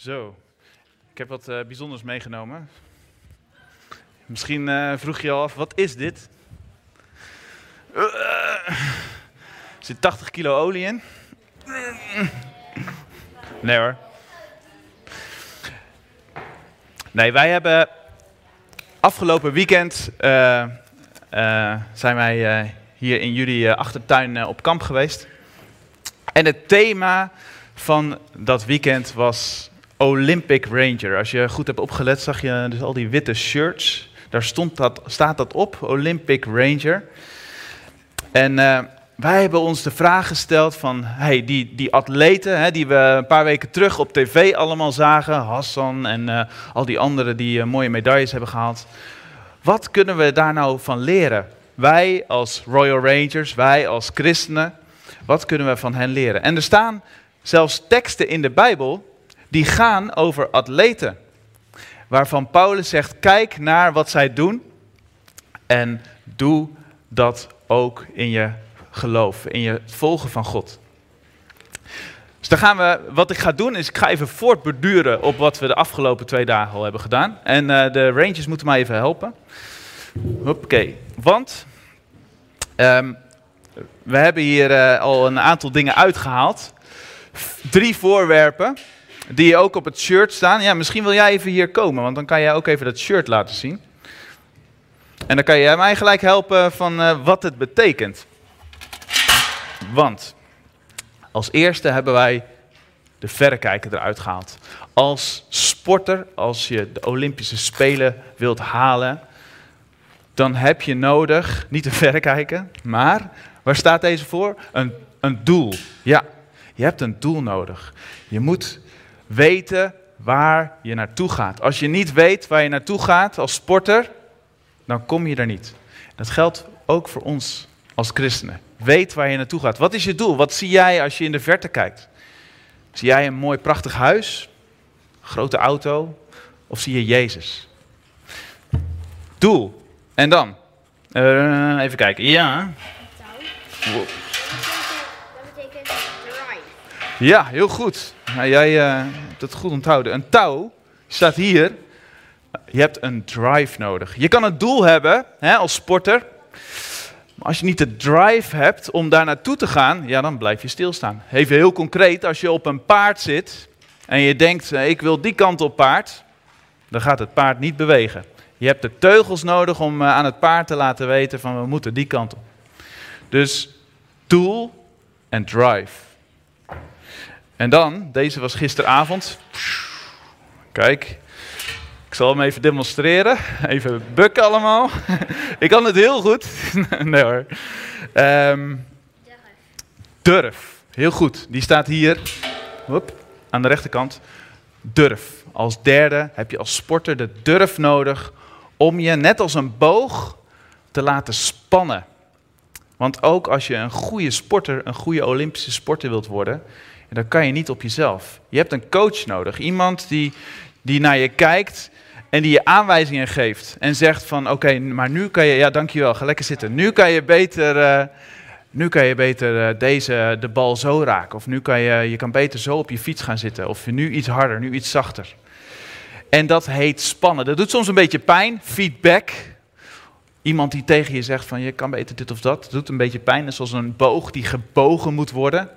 Zo, ik heb wat uh, bijzonders meegenomen. Misschien uh, vroeg je al af, wat is dit? Er zit 80 kilo olie in. Nee hoor. Nee, wij hebben afgelopen weekend zijn wij hier in jullie achtertuin op kamp geweest. En het thema van dat weekend was Olympic Ranger. Als je goed hebt opgelet, zag je dus al die witte shirts. Daar stond dat, staat dat op, Olympic Ranger. En uh, wij hebben ons de vraag gesteld van, hey, die, die atleten hè, die we een paar weken terug op tv allemaal zagen, Hassan en uh, al die anderen die uh, mooie medailles hebben gehaald. Wat kunnen we daar nou van leren? Wij als Royal Rangers, wij als christenen, wat kunnen we van hen leren? En er staan zelfs teksten in de Bijbel die gaan over atleten. Waarvan Paulus zegt: kijk naar wat zij doen en doe dat ook in je geloof, in je volgen van God. Dus dan gaan we, wat ik ga doen is, ik ga even voortborduren op wat we de afgelopen twee dagen al hebben gedaan. En uh, de Rangers moeten mij even helpen. Oké, want um, we hebben hier uh, al een aantal dingen uitgehaald drie voorwerpen die ook op het shirt staan. Ja, misschien wil jij even hier komen, want dan kan jij ook even dat shirt laten zien. En dan kan jij mij gelijk helpen van uh, wat het betekent. Want als eerste hebben wij de verrekijker eruit gehaald. Als sporter, als je de Olympische Spelen wilt halen, dan heb je nodig, niet een verrekijker, maar waar staat deze voor? Een, een doel. Ja, je hebt een doel nodig. Je moet weten waar je naartoe gaat. Als je niet weet waar je naartoe gaat als sporter, dan kom je er niet. Dat geldt ook voor ons als christenen. Weet waar je naartoe gaat. Wat is je doel? Wat zie jij als je in de verte kijkt? Zie jij een mooi prachtig huis? Grote auto? Of zie je Jezus? Doel. En dan? Uh, even kijken. Ja. Wow. Ja, heel goed. Nou, jij uh, hebt het goed onthouden. Een touw staat hier. Je hebt een drive nodig. Je kan een doel hebben hè, als sporter. Maar als je niet de drive hebt om daar naartoe te gaan, ja, dan blijf je stilstaan. Even heel concreet, als je op een paard zit en je denkt, eh, ik wil die kant op paard, dan gaat het paard niet bewegen. Je hebt de teugels nodig om eh, aan het paard te laten weten van we moeten die kant op. Dus doel en drive. En dan, deze was gisteravond. Kijk, ik zal hem even demonstreren. Even bukken allemaal. ik kan het heel goed. nee hoor. Um, durf. Heel goed. Die staat hier. Hop, aan de rechterkant. Durf. Als derde heb je als sporter de durf nodig om je net als een boog te laten spannen. Want ook als je een goede sporter, een goede Olympische sporter wilt worden, en dan kan je niet op jezelf. Je hebt een coach nodig. Iemand die, die naar je kijkt en die je aanwijzingen geeft. En zegt van oké, maar nu kan je, ja dankjewel, ga lekker zitten. Nu kan je beter, uh, nu kan je beter uh, deze, de bal zo raken. Of nu kan je, je kan beter zo op je fiets gaan zitten. Of nu iets harder, nu iets zachter. En dat heet spannen. Dat doet soms een beetje pijn, feedback. Iemand die tegen je zegt van je kan beter dit of dat. Dat doet een beetje pijn. Dat is zoals een boog die gebogen moet worden.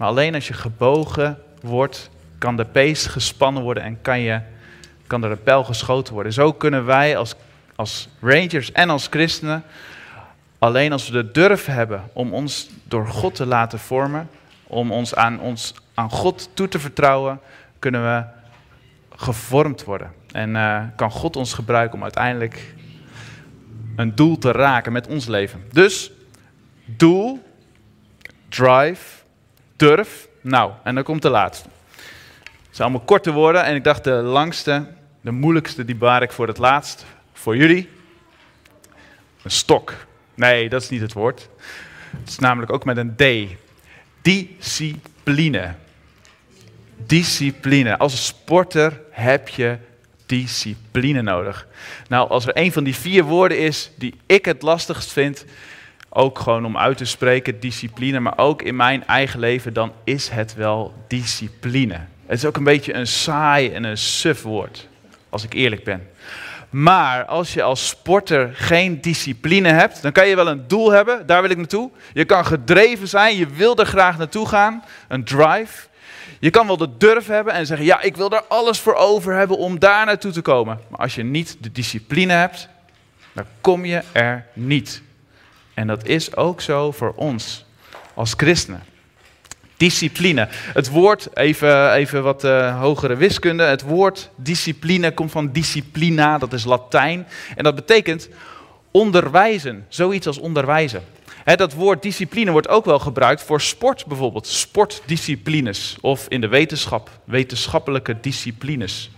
Maar alleen als je gebogen wordt, kan de pees gespannen worden en kan, je, kan er een pijl geschoten worden. Zo kunnen wij als, als rangers en als christenen, alleen als we de durf hebben om ons door God te laten vormen, om ons aan, ons aan God toe te vertrouwen, kunnen we gevormd worden. En uh, kan God ons gebruiken om uiteindelijk een doel te raken met ons leven. Dus doel, drive, durf. Nou, en dan komt de laatste. Het zijn allemaal korte woorden en ik dacht de langste, de moeilijkste, die baar ik voor het laatst. Voor jullie. Een stok. Nee, dat is niet het woord. Het is namelijk ook met een D. Discipline. Discipline. Als sporter heb je discipline nodig. Nou, als er een van die vier woorden is die ik het lastigst vind, ook gewoon om uit te spreken, discipline, maar ook in mijn eigen leven, dan is het wel discipline. Het is ook een beetje een saai en een suf woord, als ik eerlijk ben. Maar als je als sporter geen discipline hebt, dan kan je wel een doel hebben, daar wil ik naartoe. Je kan gedreven zijn, je wil er graag naartoe gaan, een drive. Je kan wel de durf hebben en zeggen, ja, ik wil er alles voor over hebben om daar naartoe te komen. Maar als je niet de discipline hebt, dan kom je er niet. En dat is ook zo voor ons als christenen. Discipline. Het woord, even, even wat uh, hogere wiskunde. Het woord discipline komt van disciplina, dat is Latijn. En dat betekent onderwijzen, zoiets als onderwijzen. dat woord discipline wordt ook wel gebruikt voor sport bijvoorbeeld. Sportdisciplines of in de wetenschap, wetenschappelijke disciplines.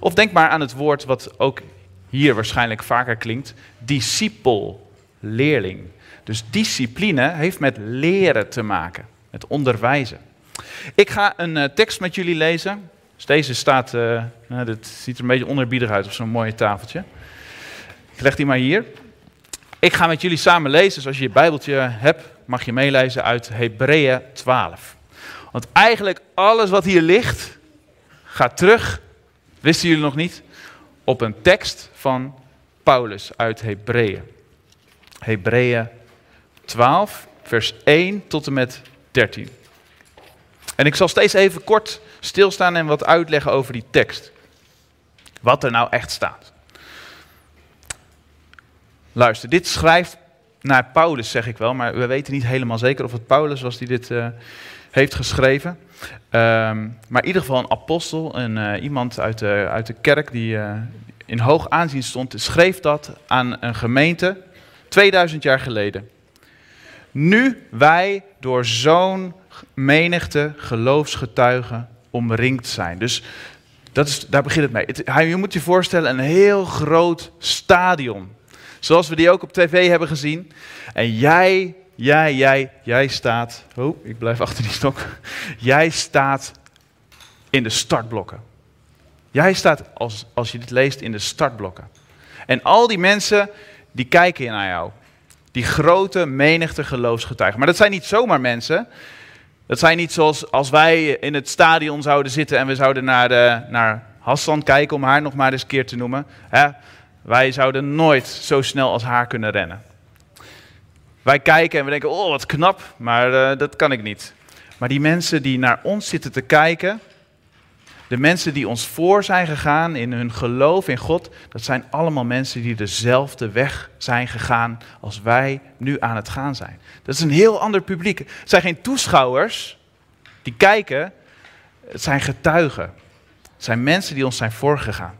Of denk maar aan het woord wat ook hier waarschijnlijk vaker klinkt, discipel, leerling. Dus discipline heeft met leren te maken, met onderwijzen. Ik ga een uh, tekst met jullie lezen. Dus deze staat, uh, dit ziet er een beetje onderbiedig uit op zo'n mooie tafeltje. Ik leg die maar hier. Ik ga met jullie samen lezen, dus als je je bijbeltje hebt, mag je meelezen uit Hebreeën 12. Want eigenlijk alles wat hier ligt, gaat terug, wisten jullie nog niet, op een tekst van Paulus uit Hebreeën. Hebreeën 12, vers 1 tot en met 13. En ik zal steeds even kort stilstaan en wat uitleggen over die tekst. Wat er nou echt staat. Luister, dit schrijft naar Paulus, zeg ik wel, maar we weten niet helemaal zeker of het Paulus was die dit uh, heeft geschreven. Um, maar in ieder geval een apostel, een, uh, iemand uit de, uit de kerk die uh, in hoog aanzien stond, schreef dat aan een gemeente 2000 jaar geleden. Nu wij door zo'n menigte geloofsgetuigen omringd zijn. Dus dat is, daar begint het mee. Je moet je voorstellen, een heel groot stadion. Zoals we die ook op tv hebben gezien. En jij, jij, jij, jij staat. Oh, ik blijf achter die stok. Jij staat in de startblokken. Jij staat, als, als je dit leest, in de startblokken. En al die mensen, die kijken naar jou. Die grote menigte geloofsgetuigen. Maar dat zijn niet zomaar mensen. Dat zijn niet zoals als wij in het stadion zouden zitten en we zouden naar, de, naar Hassan kijken, om haar nog maar eens een keer te noemen. Hè? Wij zouden nooit zo snel als haar kunnen rennen. Wij kijken en we denken, oh wat knap, maar uh, dat kan ik niet. Maar die mensen die naar ons zitten te kijken, de mensen die ons voor zijn gegaan in hun geloof in God, dat zijn allemaal mensen die dezelfde weg zijn gegaan als wij nu aan het gaan zijn. Dat is een heel ander publiek. Het zijn geen toeschouwers die kijken, het zijn getuigen. Het zijn mensen die ons zijn voorgegaan.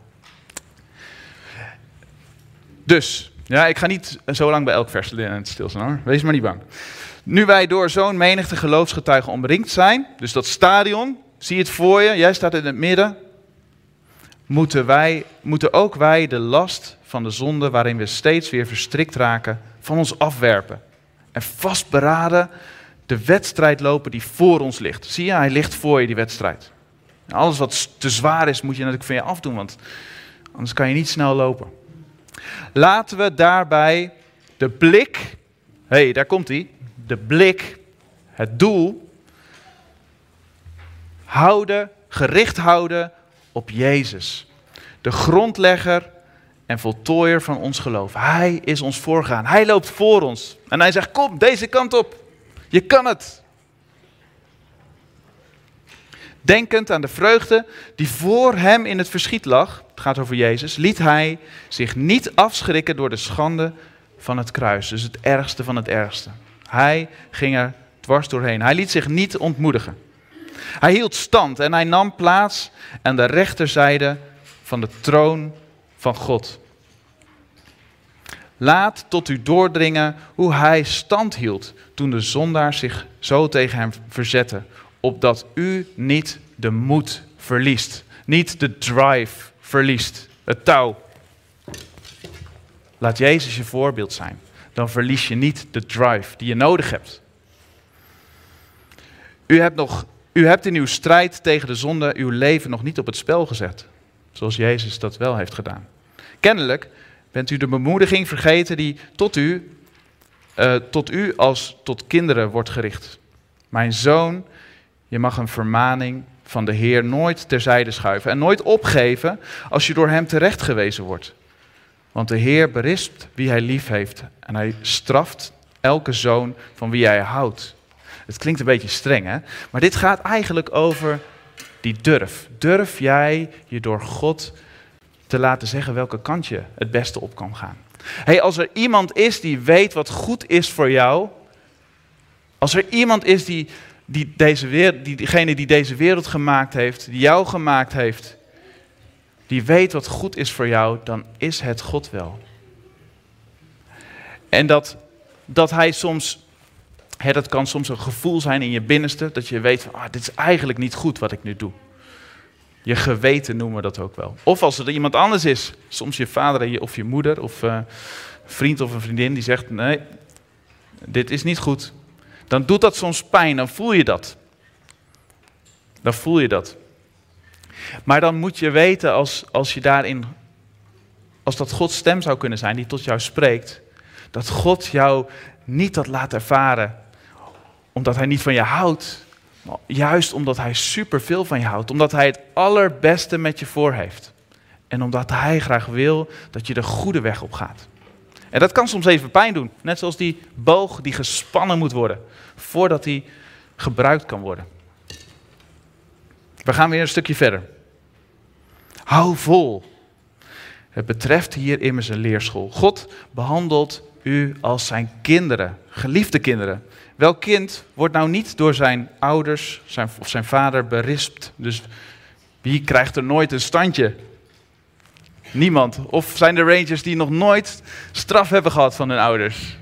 Dus, ja, ik ga niet zo lang bij elk vers stilstaan hoor. Wees maar niet bang. Nu wij door zo'n menigte geloofsgetuigen omringd zijn, dus dat stadion, Zie het voor je? Jij staat in het midden. Moeten, wij, moeten ook wij de last van de zonde waarin we steeds weer verstrikt raken, van ons afwerpen. En vastberaden de wedstrijd lopen die voor ons ligt. Zie je, hij ligt voor je, die wedstrijd. Alles wat te zwaar is, moet je natuurlijk van je afdoen, want anders kan je niet snel lopen. Laten we daarbij de blik, hé, hey, daar komt hij, de blik, het doel houden, gericht houden op Jezus. De grondlegger en voltooier van ons geloof. Hij is ons voorgaan. Hij loopt voor ons. En hij zegt, kom deze kant op. Je kan het. Denkend aan de vreugde die voor hem in het verschiet lag, het gaat over Jezus, liet hij zich niet afschrikken door de schande van het kruis. Dus het ergste van het ergste. Hij ging er dwars doorheen. Hij liet zich niet ontmoedigen. Hij hield stand en hij nam plaats aan de rechterzijde van de troon van God. Laat tot u doordringen hoe hij stand hield toen de zondaar zich zo tegen hem verzette, opdat u niet de moed verliest, niet de drive verliest, het touw. Laat Jezus je voorbeeld zijn, dan verlies je niet de drive die je nodig hebt. U hebt nog u hebt in uw strijd tegen de zonde uw leven nog niet op het spel gezet, zoals Jezus dat wel heeft gedaan. Kennelijk bent u de bemoediging vergeten die tot u, uh, tot u als tot kinderen wordt gericht. Mijn zoon, je mag een vermaning van de Heer nooit terzijde schuiven en nooit opgeven als je door Hem terechtgewezen wordt. Want de Heer berispt wie Hij lief heeft en Hij straft elke zoon van wie Hij houdt. Het klinkt een beetje streng, hè? Maar dit gaat eigenlijk over die durf. Durf jij je door God te laten zeggen welke kant je het beste op kan gaan? Hey, als er iemand is die weet wat goed is voor jou, als er iemand is die, die deze wereld, die, diegene die deze wereld gemaakt heeft, die jou gemaakt heeft, die weet wat goed is voor jou, dan is het God wel. En dat, dat hij soms, hè, dat kan soms een gevoel zijn in je binnenste, dat je weet van, ah, dit is eigenlijk niet goed wat ik nu doe. Je geweten noemen we dat ook wel. Of als er iemand anders is, soms je vader of je moeder of uh, vriend of een vriendin die zegt, nee, dit is niet goed. Dan doet dat soms pijn, dan voel je dat. Dan voel je dat. Maar dan moet je weten, als, als je daarin, als dat Gods stem zou kunnen zijn die tot jou spreekt, dat God jou niet dat laat ervaren omdat hij niet van je houdt, maar juist omdat hij superveel van je houdt, omdat hij het allerbeste met je voor heeft. En omdat hij graag wil dat je de goede weg op gaat. En dat kan soms even pijn doen, net zoals die boog die gespannen moet worden voordat die gebruikt kan worden. We gaan weer een stukje verder. Hou vol. Het betreft hier immers een leerschool. God behandelt u als zijn kinderen, geliefde kinderen. Welk kind wordt nou niet door zijn ouders zijn, of zijn vader berispt? Dus wie krijgt er nooit een standje? Niemand. Of zijn er Rangers die nog nooit straf hebben gehad van hun ouders?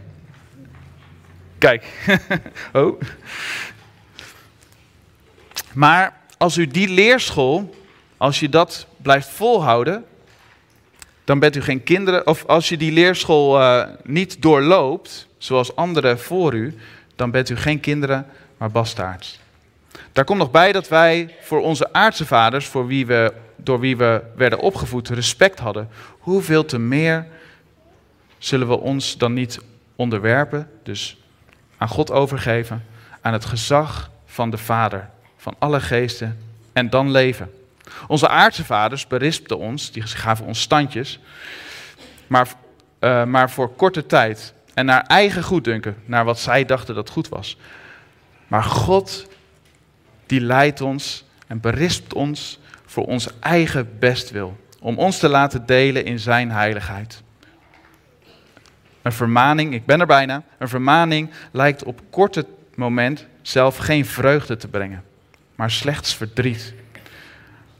Kijk. oh. Maar als u die leerschool, als je dat blijft volhouden, dan bent u geen kinderen. Of als je die leerschool uh, niet doorloopt, zoals anderen voor u, dan bent u geen kinderen, maar bastaards. Daar komt nog bij dat wij voor onze aardse vaders, voor wie we, door wie we werden opgevoed, respect hadden. Hoeveel te meer zullen we ons dan niet onderwerpen, dus aan God overgeven, aan het gezag van de Vader, van alle geesten, en dan leven. Onze aardse vaders berispten ons, die gaven ons standjes, maar, uh, maar voor korte tijd en naar eigen goeddunken, naar wat zij dachten dat goed was. Maar God, die leidt ons en berispt ons voor ons eigen bestwil, om ons te laten delen in zijn heiligheid. Een vermaning, ik ben er bijna, een vermaning lijkt op korte moment zelf geen vreugde te brengen, maar slechts verdriet.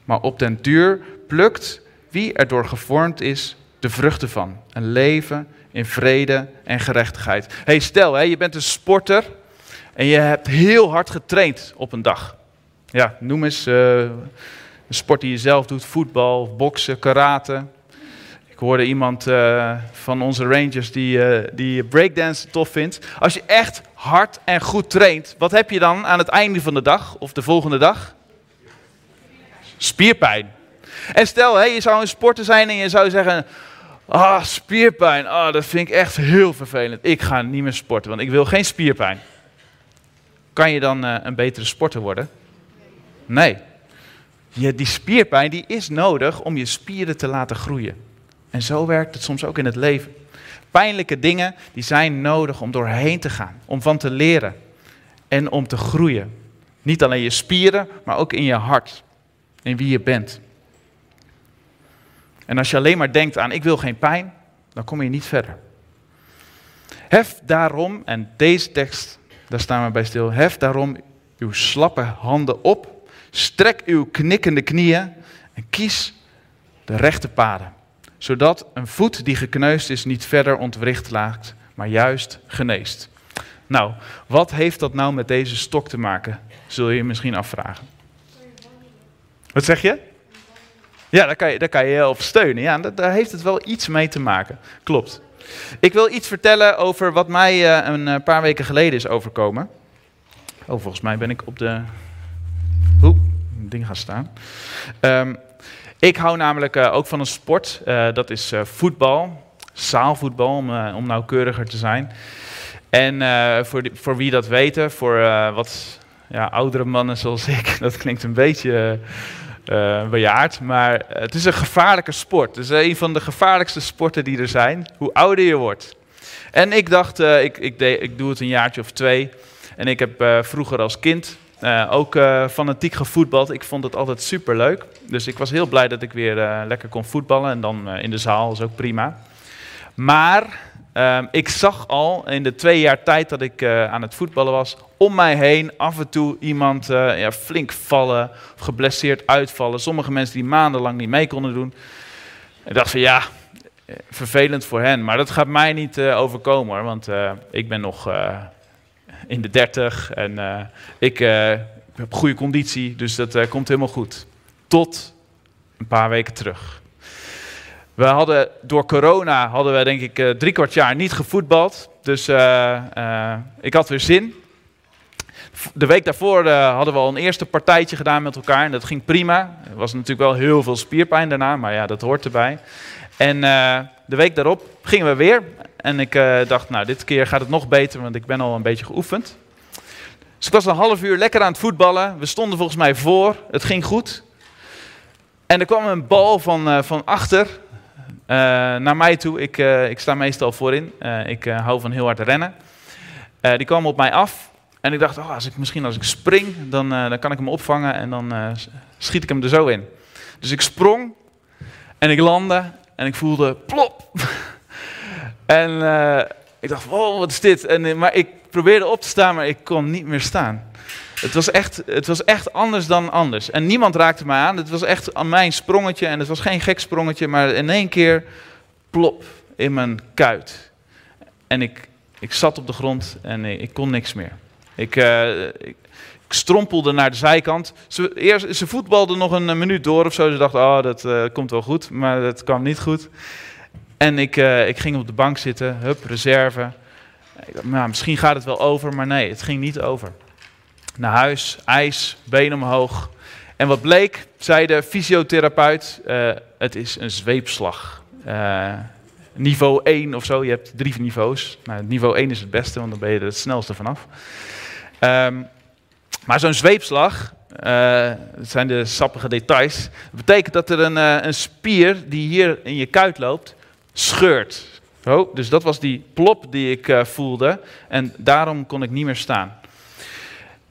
Maar op den duur plukt wie erdoor gevormd is de vruchten van. Een leven in vrede en gerechtigheid. hey, stel, hè, je bent een sporter en je hebt heel hard getraind op een dag. Ja, noem eens uh, een sport die je zelf doet, voetbal, boksen, karate. Ik hoorde iemand uh, van onze Rangers die, uh, die breakdance tof vindt. Als je echt hard en goed traint, wat heb je dan aan het einde van de dag of de volgende dag? Spierpijn. En stel, je zou een sporter zijn en je zou zeggen, Ah, spierpijn. Ah, dat vind ik echt heel vervelend. Ik ga niet meer sporten, want ik wil geen spierpijn. Kan je dan uh, een betere sporter worden? Nee. Je, die spierpijn die is nodig om je spieren te laten groeien. En zo werkt het soms ook in het leven. Pijnlijke dingen die zijn nodig om doorheen te gaan, om van te leren en om te groeien. Niet alleen je spieren, maar ook in je hart, in wie je bent. En als je alleen maar denkt aan ik wil geen pijn, dan kom je niet verder. Hef daarom, en deze tekst, daar staan we bij stil, hef daarom uw slappe handen op, strek uw knikkende knieën en kies de rechte paden. Zodat een voet die gekneusd is niet verder ontwricht laat, maar juist geneest. Nou, wat heeft dat nou met deze stok te maken? Zul je je misschien afvragen. Wat zeg je? Ja, daar kan je, daar kan je op steunen. Ja, daar heeft het wel iets mee te maken. Klopt. Ik wil iets vertellen over wat mij eh, een eh, paar weken geleden is overkomen. Oh, volgens mij ben ik op de. Oeh, ding gaan staan. Um, ik hou namelijk uh, ook van een sport. Dat is voetbal. Zaalvoetbal, om, om nauwkeuriger te zijn. En voor, die, voor wie dat weten, voor wat ja, oudere mannen zoals ik. Dat klinkt een beetje uh, bejaard, maar het is een gevaarlijke sport. Het is een van de gevaarlijkste sporten die er zijn, hoe ouder je wordt. En ik dacht, uh, ik, ik, ik doe het een jaartje of twee. En ik heb vroeger als kind ook fanatiek gevoetbald. Ik vond het altijd super leuk. Dus ik was heel blij dat ik weer lekker kon voetballen. En dan in de zaal is ook prima. Maar Ehm, ik zag al in de twee jaar tijd dat ik uh, aan het voetballen was, om mij heen af en toe iemand uh, ja, flink vallen of geblesseerd uitvallen. Sommige mensen die maandenlang niet mee konden doen. Ik dacht van ja, eh, vervelend voor hen, maar dat gaat mij niet overkomen want ik ben nog in de dertig en ik heb goede conditie, dus dat komt helemaal goed. Tot een paar weken terug. We hadden door corona hadden we denk ik uh, drie kwart jaar niet gevoetbald. Dus uh, uh, ik had weer zin. De week daarvoor hadden we al een eerste partijtje gedaan met elkaar en dat ging prima. Er was natuurlijk wel heel veel spierpijn daarna, maar ja, dat hoort erbij. En de week daarop gingen we weer. En ik dacht, nou, dit keer gaat het nog beter, want ik ben al een beetje geoefend. Dus ik was een half uur lekker aan het voetballen. We stonden volgens mij voor. Het ging goed. En er kwam een bal van, van achter naar mij toe. Ik, uh, ik sta meestal voorin. Uh, ik hou van heel hard rennen. die kwam op mij af. En ik dacht, oh, als ik, misschien als ik spring, dan, dan kan ik hem opvangen en dan schiet ik hem er zo in. Dus ik sprong en ik landde en ik voelde plop. en ik dacht, wow, wat is dit? En, maar ik probeerde op te staan, maar ik kon niet meer staan. Het was, echt, het was echt anders dan anders. En niemand raakte mij aan. Het was echt aan mijn sprongetje. En het was geen gek sprongetje, maar in één keer plop in mijn kuit. En ik, ik zat op de grond en ik, kon niks meer. Ik, uh, ik, strompelde naar de zijkant. Ze, eerst, ze voetbalde nog een minuut door of zo. Ze dacht, oh, dat uh, komt wel goed. Maar dat kwam niet goed. En ik, uh, ik ging op de bank zitten, hup, reserve. Ik dacht, nou, misschien gaat het wel over, maar nee, het ging niet over naar huis, ijs, been omhoog. En wat bleek, zei de fysiotherapeut, uh, het is een zweepslag. Uh, niveau 1 of zo, je hebt drie niveaus. Nou, niveau 1 is het beste, want dan ben je er het snelste vanaf. Um, maar zo'n zweepslag, uh, dat zijn de sappige details, betekent dat er een, een spier die hier in je kuit loopt, scheurt. Oh, dus dat was die plop die ik voelde en daarom kon ik niet meer staan.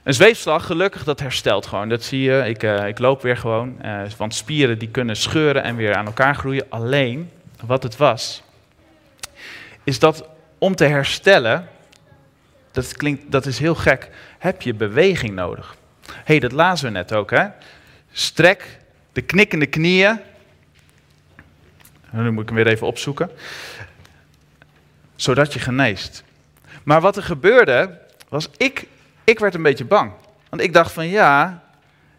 Een zweefslag, gelukkig, dat herstelt gewoon. Dat zie je, ik, uh, ik loop weer gewoon. Uh, want spieren die kunnen scheuren en weer aan elkaar groeien. Alleen, wat het was, is dat om te herstellen, dat, klinkt, dat is heel gek, heb je beweging nodig. Hé, hey, dat lazen we net ook, hè. Strek de knikkende knieën. Nu moet ik hem weer even opzoeken. Zodat je geneest. Maar wat er gebeurde, was ik ik werd een beetje bang. Want ik dacht van ja,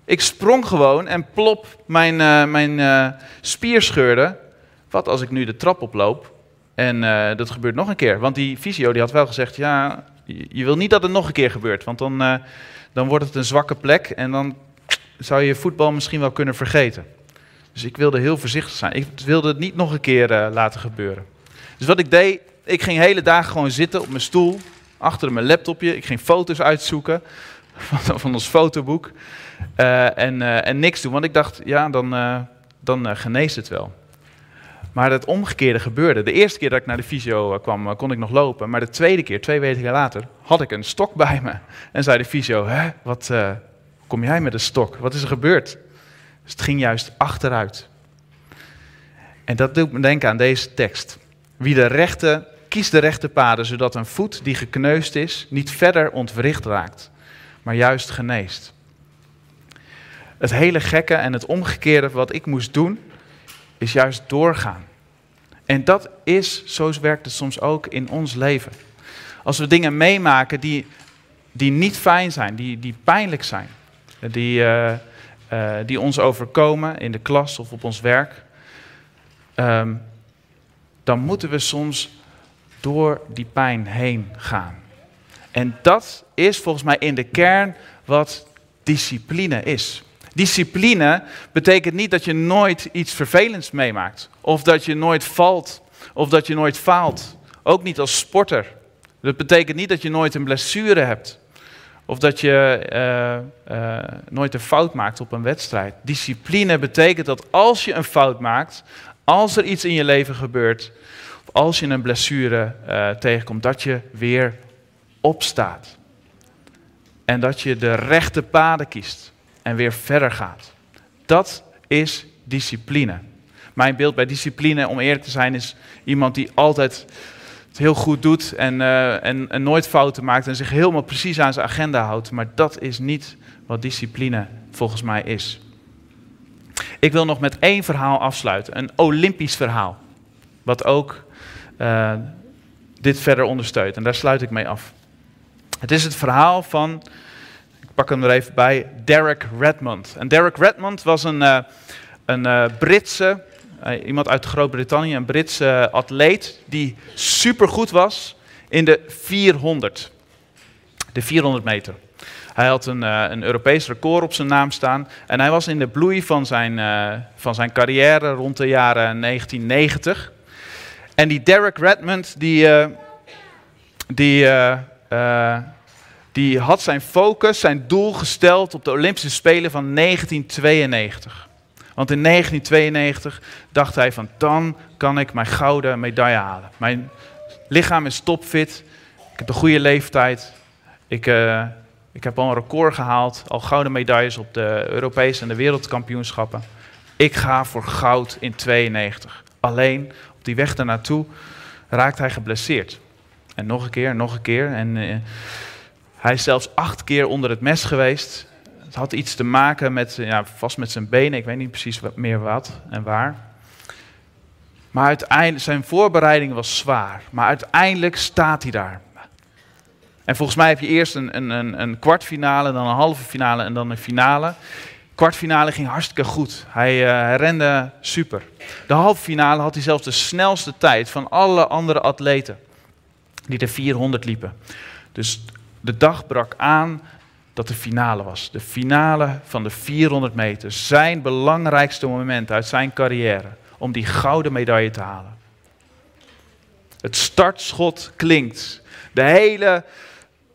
ik sprong gewoon en plop, mijn, uh, mijn uh, spier scheurde. Wat als ik nu de trap oploop en uh, dat gebeurt nog een keer? Want die fysio die had wel gezegd, ja, je wil niet dat het nog een keer gebeurt. Want dan, dan wordt het een zwakke plek en dan zou je voetbal misschien wel kunnen vergeten. Dus ik wilde heel voorzichtig zijn. Ik wilde het niet nog een keer laten gebeuren. Dus wat ik deed, ik ging hele dagen gewoon zitten op mijn stoel achter mijn laptopje. Ik ging foto's uitzoeken van, van ons fotoboek. Uh, en, uh, en niks doen, want ik dacht, ja, dan, uh, dan geneest het wel. Maar het omgekeerde gebeurde. De eerste keer dat ik naar de fysio kwam, kon ik nog lopen. Maar de tweede keer, twee weken later, had ik een stok bij me. En zei de fysio, hè, wat kom jij met een stok? Wat is er gebeurd? Dus het ging juist achteruit. En dat doet me denken aan deze tekst. Wie de rechte Kies de rechte paden, zodat een voet die gekneusd is niet verder ontwricht raakt, maar juist geneest. Het hele gekke en het omgekeerde wat ik moest doen, is juist doorgaan. En dat is, zo werkt het soms ook in ons leven. Als we dingen meemaken die, die niet fijn zijn, die, die pijnlijk zijn, die, uh, uh, die ons overkomen in de klas of op ons werk, um, dan moeten we soms door die pijn heen gaan. En dat is volgens mij in de kern wat discipline is. Discipline betekent niet dat je nooit iets vervelends meemaakt. Of dat je nooit valt. Of dat je nooit faalt. Ook niet als sporter. Dat betekent niet dat je nooit een blessure hebt. Of dat je eh, eh, nooit een fout maakt op een wedstrijd. Discipline betekent dat als je een fout maakt, als er iets in je leven gebeurt, als je een blessure uh, tegenkomt, dat je weer opstaat. En dat je de rechte paden kiest en weer verder gaat. Dat is discipline. Mijn beeld bij discipline, om eerlijk te zijn, is iemand die altijd het heel goed doet en, uh, en, en, nooit fouten maakt en zich helemaal precies aan zijn agenda houdt. Maar dat is niet wat discipline volgens mij is. Ik wil nog met één verhaal afsluiten, een Olympisch verhaal, wat ook uh, dit verder ondersteunt. En daar sluit ik mee af. Het is het verhaal van, ik pak hem er even bij, Derek Redmond. En Derek Redmond was een, uh, een uh, Britse, iemand uit Groot-Brittannië, een Britse atleet die supergoed was in de 400. De 400 meter. Hij had een, een, Europees record op zijn naam staan. En hij was in de bloei van zijn, van zijn carrière rond de jaren 1990. En die Derek Redmond, die, die uh, die had zijn focus, zijn doel gesteld op de Olympische Spelen van 1992. Want in 1992 dacht hij van dan kan ik mijn gouden medaille halen. Mijn lichaam is topfit, ik heb een goede leeftijd, ik, ik heb al een record gehaald, al gouden medailles op de Europese en de wereldkampioenschappen. Ik ga voor goud in 92. Alleen die weg naartoe raakt hij geblesseerd. En nog een keer, nog een keer. En uh, hij is zelfs acht keer onder het mes geweest. Het had iets te maken met, ja, vast met zijn benen. Ik weet niet precies wat, meer wat en waar. Maar uiteindelijk, zijn voorbereiding was zwaar. Maar uiteindelijk staat hij daar. En volgens mij heb je eerst een, een, een kwartfinale, dan een halve finale en dan een finale. Kwartfinale ging hartstikke goed. Hij, hij rende super. De halve finale had hij zelfs de snelste tijd van alle andere atleten die de 400 liepen. Dus de dag brak aan dat de finale was. De finale van de 400 meter. Zijn belangrijkste moment uit zijn carrière. Om die gouden medaille te halen. Het startschot klinkt. De hele,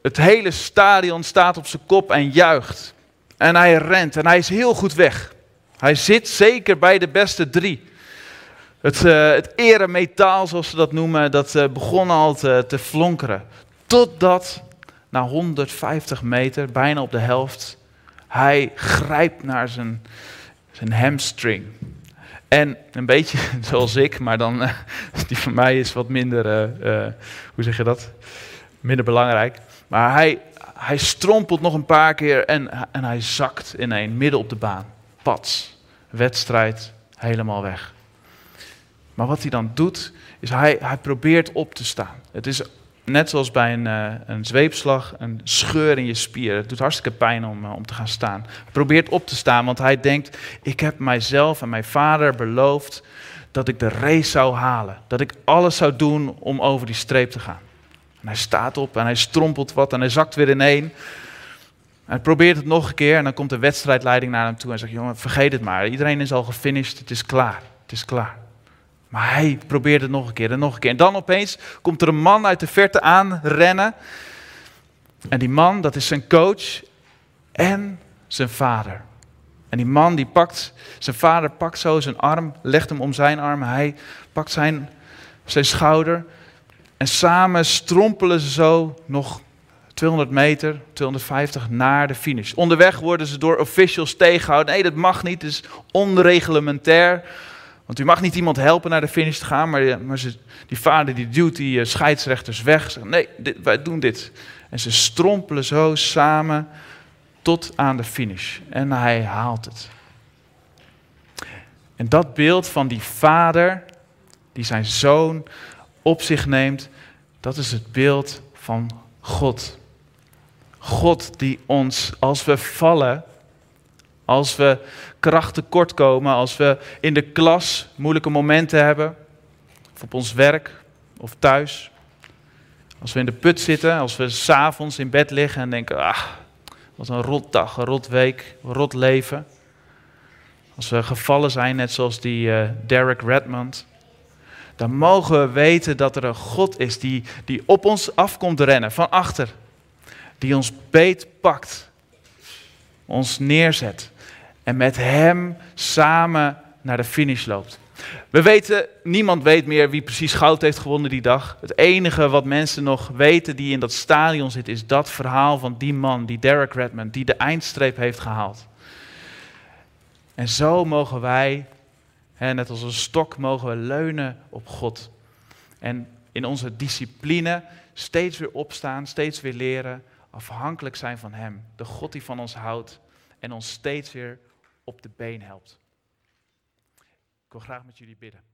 het hele stadion staat op zijn kop en juicht. En hij rent en hij is heel goed weg. Hij zit zeker bij de beste drie. Het, uh, het eremetaal, zoals ze dat noemen, dat uh, begon al te, flonkeren. Totdat na 150 meter, bijna op de helft, hij grijpt naar zijn, zijn hamstring. En een beetje zoals ik, maar dan, uh, die van mij is wat minder, hoe zeg je dat? Minder belangrijk. Maar hij, hij strompelt nog een paar keer en, en hij zakt in een midden op de baan. Pats. Wedstrijd helemaal weg. Maar wat hij dan doet, is hij, hij probeert op te staan. Het is net zoals bij een, uh, een zweepslag, een scheur in je spier. Het doet hartstikke pijn om, uh, om te gaan staan. Hij probeert op te staan, want hij denkt, ik heb mijzelf en mijn vader beloofd dat ik de race zou halen. Dat ik alles zou doen om over die streep te gaan. En hij staat op en hij strompelt wat en hij zakt weer ineen. Hij probeert het nog een keer en dan komt de wedstrijdleiding naar hem toe en zegt, jongen, vergeet het maar. Iedereen is al gefinished, het is klaar. Het is klaar. Maar hij probeert het nog een keer en nog een keer. En dan opeens komt er een man uit de verte aanrennen. En die man, dat is zijn coach en zijn vader. En die man die pakt, zijn vader pakt zo zijn arm, legt hem om zijn arm. Hij pakt zijn, zijn schouder. En samen strompelen ze zo nog 200 meter, 250 naar de finish. Onderweg worden ze door officials tegengehouden. Nee, dat mag niet, het is onreglementair. Want u mag niet iemand helpen naar de finish te gaan, maar, maar ze, die vader die duwt die uh, scheidsrechters weg. Zegt, nee, wij doen dit. En ze strompelen zo samen tot aan de finish. En hij haalt het. En dat beeld van die vader die zijn zoon op zich neemt, dat is het beeld van God. God die ons, als we vallen, als we kracht tekort komen, als we in de klas moeilijke momenten hebben, of op ons werk of thuis. Als we in de put zitten, als we s'avonds in bed liggen en denken, ah, wat een rot dag, een rot week, een rot leven. Als we gevallen zijn, net zoals die uh, Derek Redmond, dan mogen we weten dat er een God is die, die op ons afkomt rennen, van achter. die ons beetpakt, ons neerzet en met Hem samen naar de finish loopt. We weten, niemand weet meer wie precies goud heeft gewonnen die dag. Het enige wat mensen nog weten die in dat stadion zit, is dat verhaal van die man, die Derek Redmond, die de eindstreep heeft gehaald. En zo mogen wij, net als een stok, mogen we leunen op God. En in onze discipline steeds weer opstaan, steeds weer leren, afhankelijk zijn van Hem. De God die van ons houdt en ons steeds weer op de been helpt. Ik wil graag met jullie bidden.